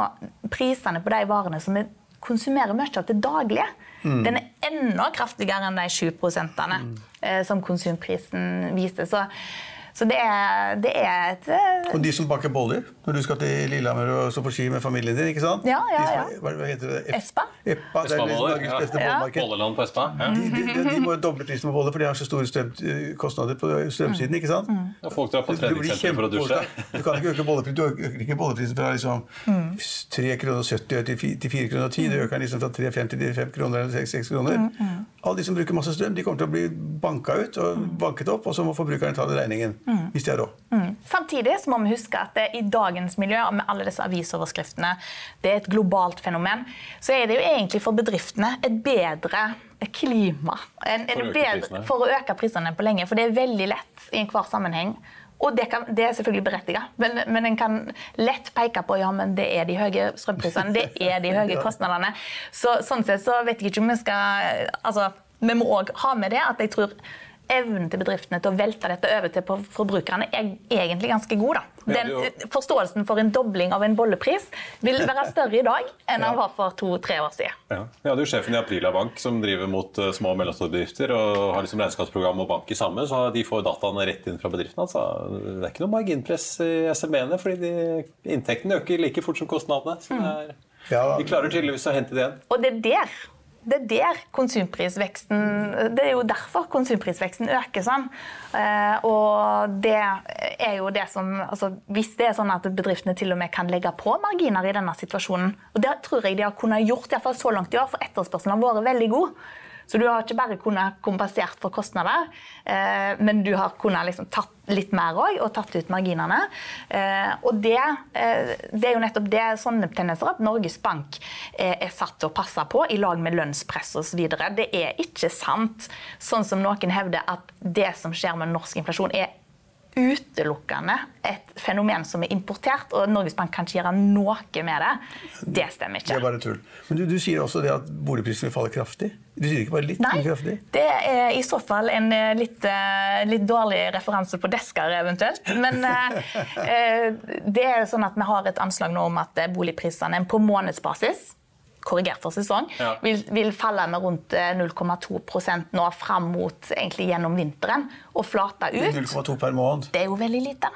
prisene på de varene som vi konsumerer mye av til daglige, mm. den er enda kraftigere enn de 7 prosentene mm. eh, som konsumprisen viste. Så så det er, det er et eh, Og de som baker boller når du skal til Lillehammer og stå på ski med familien din, ikke sant? Ja, ja, ja. De, hva, heter det? F Espa. Espa, det er Norges ja. beste bollemarked. Bolleland på Espa. Ja. De, de, de, må doble prisen på boller, for de har så store strøm, kostnader på strømsiden. ikke sant? Mm. Og folk drar på treningssenter for å dusje. Du kan ikke øke bolleprisen, du øker ikke bolleprisen fra liksom mm. 3 kroner til 4,10 kroner Du øker den liksom fra 3,50 til 5 kroner eller 6, 6 kroner. Mm, mm. Alle de som bruker masse strøm, de kommer til å bli banka ut og mm. banket opp, og så må forbrukerne ta den regningen. Mm. hvis de har råd. Mm. Samtidig så må vi huske at det, i dagens miljø og med alle disse avisoverskriftene, det er et globalt fenomen, så er det jo egentlig for bedriftene et bedre klima en, en for, å bedre, for, å øke prisene på lenge. For det er veldig lett i enhver sammenheng Og det, kan, det er selvfølgelig berettiget, men, men en kan lett peke på ja, men det er de høye strømprisene, det er de høye [laughs] kostnadene. Så, sånn sett så vet jeg ikke om vi skal altså, Vi må òg ha med det at jeg tror evnen til bedriftene til å velte dette over til forbrukerne er egentlig ganske god. Da. Den, forståelsen for en dobling av en bollepris vil være større i dag enn den var for to-tre år siden. Ja. Vi hadde jo sjefen i Aprila Bank som driver mot uh, små og mellomstore bedrifter og har liksom regnskapsprogram og bank i samme, så de får dataene rett inn fra bedriftene. Altså. Det er ikke noe marginpress i SMB-ene, fordi de, inntektene øker like fort som kostnadene. Så er, ja. De klarer tydeligvis å hente det igjen. Og det er der det er der konsumprisveksten Det er jo derfor konsumprisveksten øker sånn. Eh, og det er jo det som altså, Hvis det er sånn at bedriftene til og med kan legge på marginer i denne situasjonen, og det tror jeg de har kunnet gjort i hvert fall så langt i år, for etterspørselen har vært veldig god. Så du har ikke bare kunnet kompensert for kostnader, eh, men du har kunnet liksom tatt litt mer òg, og tatt ut marginene. Eh, og det, eh, det, er jo nettopp det sånne tendenser at Norges Bank er satt til å passe på i lag med lønnspress osv. Det er ikke sant, sånn som noen hevder, at det som skjer med norsk inflasjon, er utelukkende et fenomen som er importert, og Norges Bank kan ikke gjøre noe med det. Det stemmer ikke. Det er bare tull. Men du, du sier også det at boligprisene faller kraftig? Du sier ikke bare litt, Nei, men kraftig? det er i så fall en eh, litt, eh, litt dårlig referanse på Desker eventuelt. Men eh, [laughs] det er sånn at vi har et anslag nå om at boligprisene på månedsbasis korrigert for sesong, ja. vil, vil, falle med rundt 0,2 eh, nå fram mot egentlig gjennom vinteren og flate ut. 0,2 per måned. Det er jo veldig lite.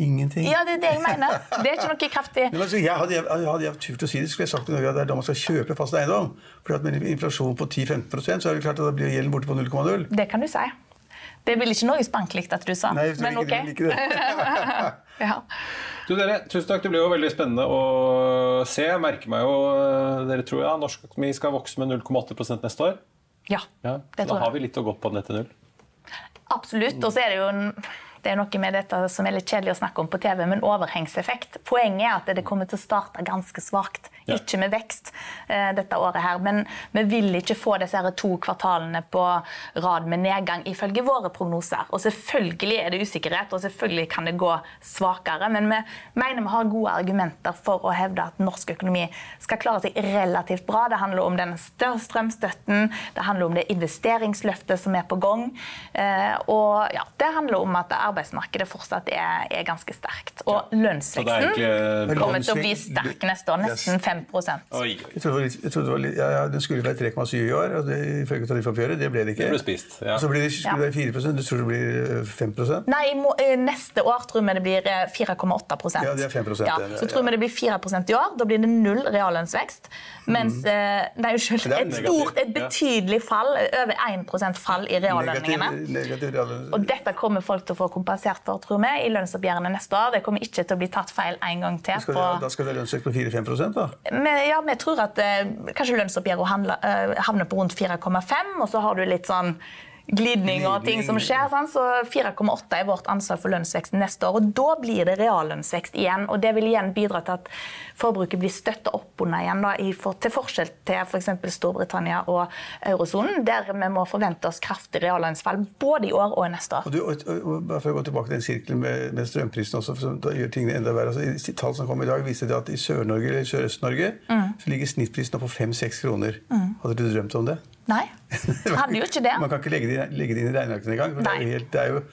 Ingenting. Ja, det er det jeg mener. Det er ikke noe kraftig. [laughs] Men, altså, jeg hadde, jeg, hadde jeg turt å si det, skulle jeg sagt til Norge at det er da man skal kjøpe fast eiendom. For med inflasjon på 10-15% så er det klart at da blir gjelden borte på 0,0. Det kan du si. Det ville ikke Norges Bank likt at du sa. Nei, jeg men ok. Ikke det. [laughs] ja. Du, dere, tusen takk. Det blir jo veldig spennende å se. Jeg merker meg jo eh, Dere tror ja, norsk økonomi skal vokse med 0,8% neste år? Ja, ja. det tror jeg. Da har vi litt å gå på ned til null? Absolutt. Og så er det jo en det er noe med dette som er litt kjedelig å snakke om på TV, men overhengseffekt. Poenget er at det kommer til å starte ganske svakt. Ja. Ikke med vekst uh, dette året her. Men vi vil ikke få disse her to kvartalene på rad med nedgang ifølge våre prognoser. Og selvfølgelig er det usikkerhet, og selvfølgelig kan det gå svakere. Men vi mener vi har gode argumenter for å hevde at norsk økonomi skal klare seg relativt bra. Det handler om den strømstøtten, det handler om det investeringsløftet som er på gang. Uh, og ja, det handler om at arbeidsmarkedet fortsatt er, er ganske sterkt. Og lønnsveksten egentlig... kommer til å bli sterk neste år. Nesten 5 Oi. Jeg trodde, jeg trodde litt, ja, ja, det skulle være 3,7 i år, og det, ifølge tariffoppgjøret. Det ble det ikke. Det ble spist, ja. Så blir det, skulle det være 4% Du tror det blir 5 eh, Nei, må, eh, neste år tror vi det blir 4,8% Ja, det er 5% ja, Så tror vi det blir 4% i år. Da blir det null reallønnsvekst. Mens mm. Eh, nei, unnskyld, et stort, et betydelig fall, over 1% fall i reallønningene. Negativ, negativ og dette kommer folk til å få kompensert for, tror vi, i lønnsoppgjørene neste år. Det kommer ikke til å bli tatt feil en gang til. Skal det, da skal det lønnsøkt på 4-5 da? Men, ja, vi tror at eh, kanskje lønnsoppgjøret eh, havner på rundt 4,5, og så har du litt sånn glidning og ting som skjer. Sånn. Så 4,8 er vårt anslag for lønnsveksten neste år. og Da blir det reallønnsvekst igjen. og Det vil igjen bidra til at forbruket blir støtta opp under igjen, da, for, til forskjell til f.eks. For Storbritannia og eurosonen, der vi må forvente oss kraftig reallønnsfall både i år og neste år. Og du, og, og, bare for å gå tilbake til den sirkelen med, med strømprisen også, for da gjør tingene enda verre. Altså, tall som kom i dag, viser det at i Sør-Norge eller Sørøst-Norge mm. så ligger snittprisen på 5-6 kroner. Mm. Hadde du drømt om det? Nei, hadde jo ikke det. [laughs] Man kan ikke legge det, legge det inn i regnearkene engang. Det, er det er jo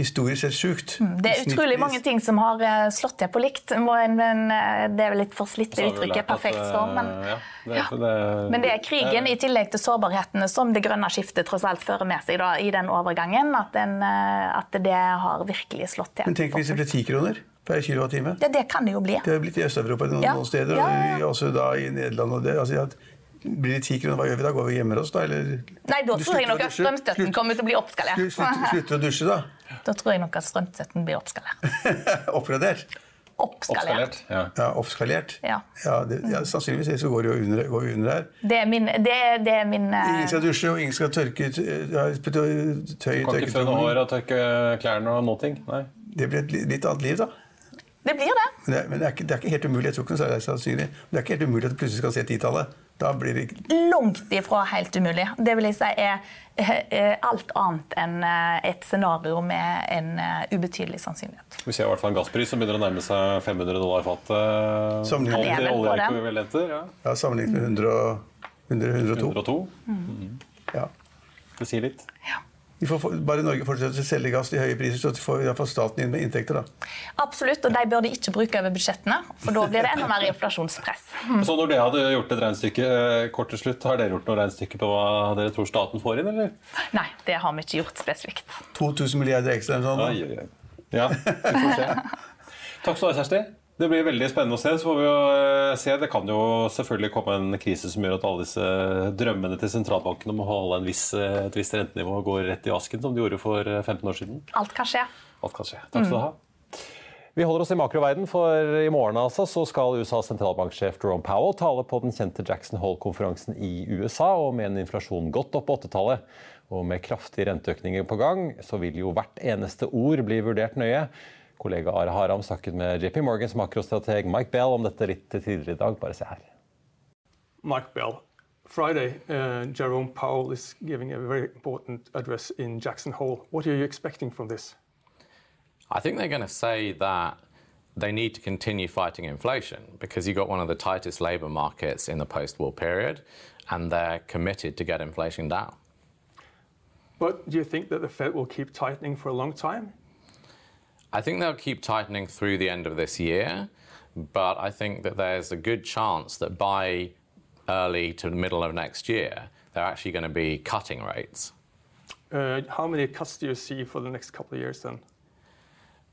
historisk sett sjukt. Mm, det er utrolig mange ting som har eh, slått til på likt. Men eh, det er vel litt forslitte uttrykket 'perfekt storm'. Men, ja, det, ja. det, men det er krigen i tillegg til sårbarhetene som det grønne skiftet tross alt fører med seg da, i den overgangen, at, den, eh, at, det har virkelig slått til. Men tenk hvis det ble ti kroner? Per kilowattime. Ja, det kan det jo bli. Det har blitt i Øst-Europa noen, ja. noen steder, og også da i Nederland. og det, altså, blir det ti kroner, hva gjør vi da? Går vi og gjemmer oss, da? Eller? Nei, da tror jeg nok at strømstøtten kommer til å bli oppskalert. Slutter, slutt, å dusje, da? [laughs] Da tror jeg nok at strømstøtten blir oppskalert. [laughs] Oppgradert? Oppskalert. Ja. ja, oppskalert. Ja. ja, det, ja sannsynligvis så går vi jo under, går vi under her. Det er min, det, det er min uh... Ingen skal dusje, og ingen skal tørke tøy. Kan ikke fønne hår og tørke klærne og noe ting? Nei. Det blir et litt annet liv, da. Det blir det. Men det er, men det er, ikke, det er ikke, helt umulig jeg tror ikke det er sannsynlig, men det er ikke helt umulig at du plutselig skal se titallet Da blir det Langt ifra helt umulig. Det vil jeg si er alt annet enn eh, et scenario med en eh, ubetydelig sannsynlighet. Vi ser i hvert fall en gasspris som begynner å nærme seg 500 dollar fatet. Sammenlignet- Ja, er på den. Ja. ja, sammenlignet med 100, og- 100, 102. 102. Ja. Det sier litt. Vi får, bare Norge fortsetter å selge gass til høye priser, så får i hvert staten inn med inntekter. da. Absolutt, og de bør de ikke bruke over budsjettene, for da blir det enda mer inflasjonspress. [laughs] Så når dere hadde gjort et regnestykke, eh, kort til slutt, har dere gjort noe regnestykke på hva dere tror staten får inn, eller? Nei, det har vi ikke gjort spesifikt. 2000 milliarder ekstra eller oi, oi. Ja, vi får se. [laughs] Takk skal du ha, Kjersti. Det blir veldig spennende å se. så får vi jo eh, se. Det kan jo selvfølgelig komme en krise som gjør at alle disse drømmene til sentralbanken om å holde en viss, eh, et visst rentenivå går rett i asken, som de gjorde for eh, 15 år siden. Alt kan skje. Alt kan skje. Takk skal du ha. Vi holder oss i makroverden, for i morgen altså, så skal USAs sentralbanksjef Jerome Powell tale på den kjente Jackson Hole-konferansen i USA. og Med en inflasjon godt opp på 80-tallet og med kraftige renteøkninger på gang, så vil jo hvert eneste ord bli vurdert nøye. Kollega Are Haram snakket med JP Morgans makrostrateg Mike Bell om dette litt tidligere i dag. Bare se her. Mike Bell. Friday, uh, Jerome Powell is giving a very important address in Jackson Hole. What are you expecting from this? I think they're going to say that they need to continue fighting inflation because you've got one of the tightest labour markets in the post war period, and they're committed to get inflation down. But do you think that the Fed will keep tightening for a long time? I think they'll keep tightening through the end of this year, but I think that there's a good chance that by early to the middle of next year, they're actually going to be cutting rates. Uh, how many cuts do you see for the next couple of years then?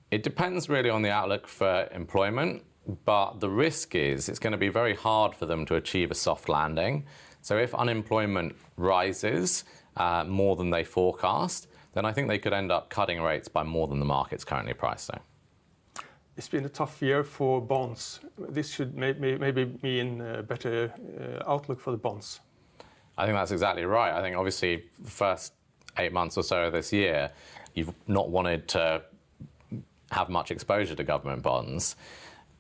It depends really on the outlook for employment, but the risk is it's going to be very hard for them to achieve a soft landing. So if unemployment rises uh, more than they forecast, then I think they could end up cutting rates by more than the market's currently pricing. It's been a tough year for bonds. This should may, may, maybe mean a better uh, outlook for the bonds. I think that's exactly right. I think obviously the first eight months or so of this year, you've not wanted to have much exposure to government bonds.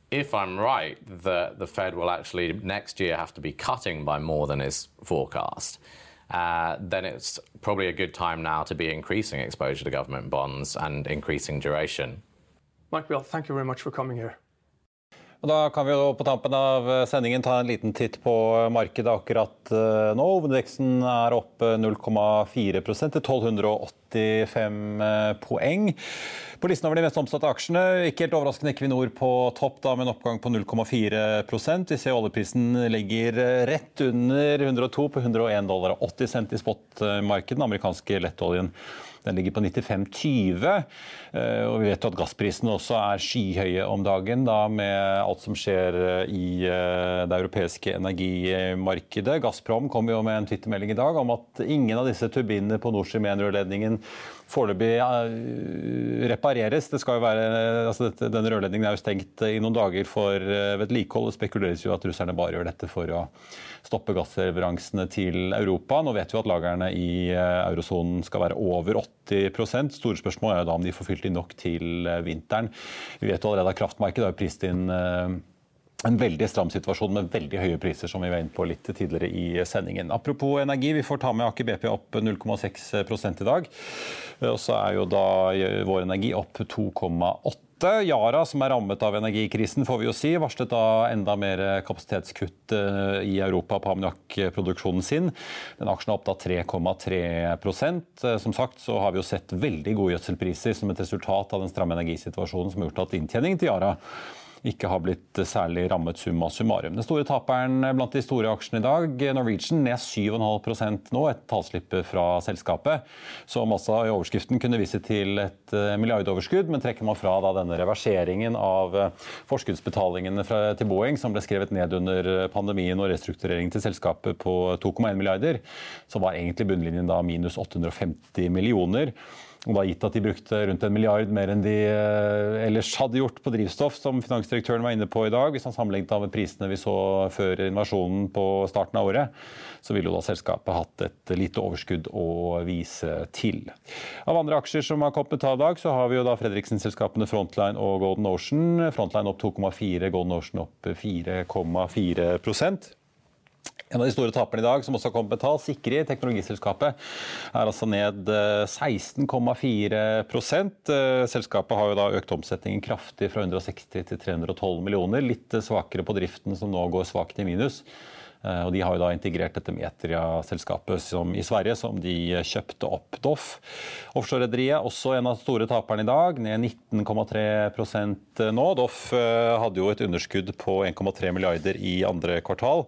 If I'm right that the Fed will actually next year have to be cutting by more than is forecast, uh, then it's probably a good time now to be increasing exposure to government bonds and increasing duration. Mike Bell, thank you very much for coming here. Og Da kan vi jo på tampen av sendingen ta en liten titt på markedet akkurat eh, nå. Hovedveksten er opp eh, 0,4% til 1285 eh, poeng. På listen over de mest omsatte aksjene, ikke helt overraskende Equinor på topp da, med en oppgang på 0,4% Vi ser oljeprisen ligger rett under 102 på 101 dollar og 80 cent i spotmarkedet, den amerikanske lettoljen. Den ligger på 95,20. Eh, Og vi vet jo at gassprisene også er skyhøye om dagen, da, med alt som skjer eh, i eh, det europeiske energimarkedet. Gazprom kom jo med en twittermelding i dag om at ingen av disse turbinene på Nord Stream 1-rørledningen foreløpig repareres. Det være, altså dette, denne rørledningen er jo stengt i noen dager for eh, vedlikehold. Det spekuleres jo at russerne bare gjør dette for å stoppe gassleveransene til Europa. Nå vet vi at lagrene i eurosonen skal være over 80 Store spørsmål er jo da om de får fylt inn nok til eh, vinteren. Vi vet jo allerede at kraftmarkedet har prist inn eh, en veldig stram situasjon med veldig høye priser, som vi var inne på litt tidligere i sendingen. Apropos energi, vi får ta med Aker BP opp 0,6 i dag. Og så er jo da vår energi opp 2,8 Yara, som er rammet av energikrisen, får vi jo si, varslet da enda mer kapasitetskutt eh, i Europa på ammoniakkproduksjonen sin. Den aksjen er opp da 3,3 Eh, Som sagt så har vi jo sett veldig gode gjødselpriser som et resultat av den stramme energisituasjonen som har gjort at inntjeningen til Yara ikke har blitt særlig rammet summa summarum. Den store taperen blant de store aksjene i dag, Norwegian, ned 7,5% nå, et tallslippe fra selskapet, som også i overskriften kunne vise til et eh, milliardoverskudd, men trekker man fra da denne reverseringen av eh, forskuddsbetalingene fra, til Boeing, som ble skrevet ned under pandemien og restrukturering til selskapet på 2,1 milliarder, så var egentlig bunnlinjen da minus 850 millioner. Og da gitt at de brukte rundt en milliard mer enn de eh, ellers hadde gjort på drivstoff, som finansdirektøren var inne på i dag, hvis han sammenlignet med prisene vi så før invasjonen på starten av året, så ville jo da selskapet hatt et lite overskudd å vise til. Av andre aksjer som har kommet av i dag, så har vi jo da Fredriksen-selskapene Frontline og Golden Ocean. Frontline opp 2,4, Golden Ocean opp 4,4 En av de store taperne i dag, som også har kommet med tall, Sikri, teknologiselskapet, er altså ned 16,4 eh, Selskapet har jo da økt omsetningen kraftig fra 160 til 312 millioner. Litt svakere på driften, som nå går svakt i minus. Eh, og De har jo da integrert dette Metria-selskapet i Sverige, som de kjøpte opp. Doff, offshorerederiet, også en av de store taperne i dag, ned 19,3 nå. Doff eh, hadde jo et underskudd på 1,3 milliarder i andre kvartal,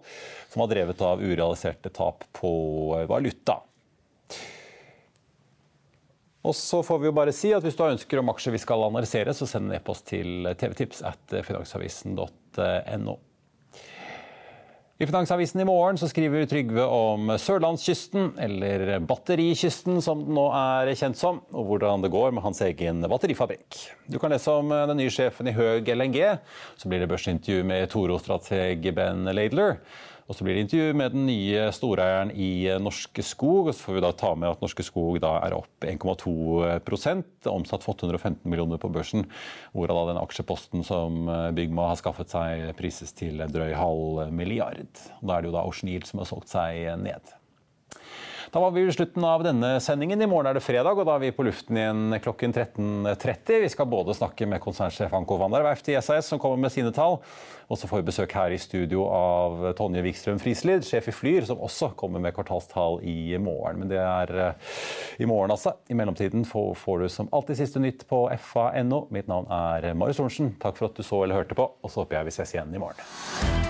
som var drevet av urealiserte tap på eh, valuta. Og så får vi jo bare si at Hvis du har ønsker om aksjer vi skal analysere, så send en e-post til tvtips at finansavisen.no. I Finansavisen i morgen så skriver Trygve om sørlandskysten, eller batterikysten som den nå er kjent som, og hvordan det går med hans egen batterifabrikk. Du kan lese om den nye sjefen i Høg LNG. Så blir det børsintervju med Toro-strateg Ben Laidler. Og så blir det intervju med den nye storeieren i Norske Skog. Og så får vi da ta med at Norske Skog da er opp 1,2 omsatt for 815 millioner på børsen. Hvorav den aksjeposten som Bygma har skaffet seg, prises til drøy halv milliard. Da er det jo da Ocean Yield som har solgt seg ned. Da var vi ved slutten av denne sendingen. I morgen er det fredag, og da er vi på luften igjen klokken 13.30. Vi skal både snakke med konsernsjef Anko Vandar Werft i SAS, som kommer med sine tall. Og så får vi besøk her i studio av Tonje Wikstrøm Frislid, sjef i Flyr, som også kommer med kvartalstall i morgen. Men det er uh, i morgen, altså. I mellomtiden får, du som alltid siste nytt på fa.no. Mitt navn er Marius Thorensen. Takk for at du så eller hørte på, og så håper jeg vi ses igjen i morgen.